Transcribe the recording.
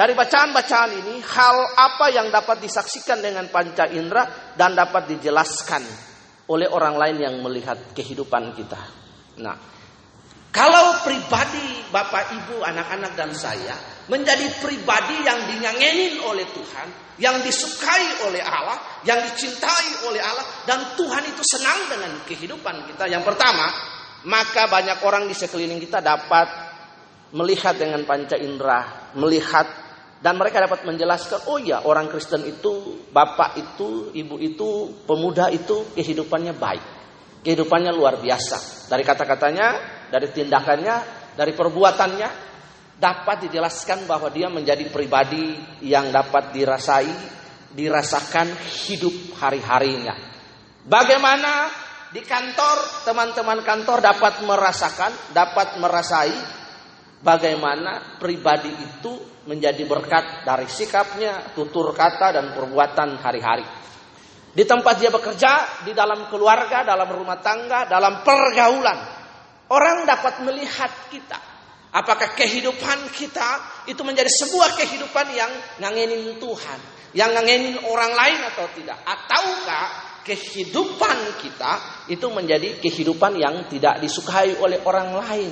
Dari bacaan-bacaan ini, hal apa yang dapat disaksikan dengan panca indera dan dapat dijelaskan oleh orang lain yang melihat kehidupan kita. Nah, kalau pribadi Bapak Ibu, anak-anak dan saya menjadi pribadi yang dinyangenin oleh Tuhan, yang disukai oleh Allah, yang dicintai oleh Allah dan Tuhan itu senang dengan kehidupan kita. Yang pertama, maka banyak orang di sekeliling kita dapat melihat dengan panca indera, melihat dan mereka dapat menjelaskan, oh ya orang Kristen itu, bapak itu, ibu itu, pemuda itu kehidupannya baik. Kehidupannya luar biasa. Dari kata-katanya, dari tindakannya, dari perbuatannya, dapat dijelaskan bahwa dia menjadi pribadi yang dapat dirasai, dirasakan hidup hari-harinya. Bagaimana di kantor, teman-teman kantor dapat merasakan, dapat merasai bagaimana pribadi itu menjadi berkat dari sikapnya, tutur kata dan perbuatan hari-hari. Di tempat dia bekerja, di dalam keluarga, dalam rumah tangga, dalam pergaulan, orang dapat melihat kita. Apakah kehidupan kita itu menjadi sebuah kehidupan yang ngangenin Tuhan, yang ngangenin orang lain atau tidak? Ataukah kehidupan kita itu menjadi kehidupan yang tidak disukai oleh orang lain?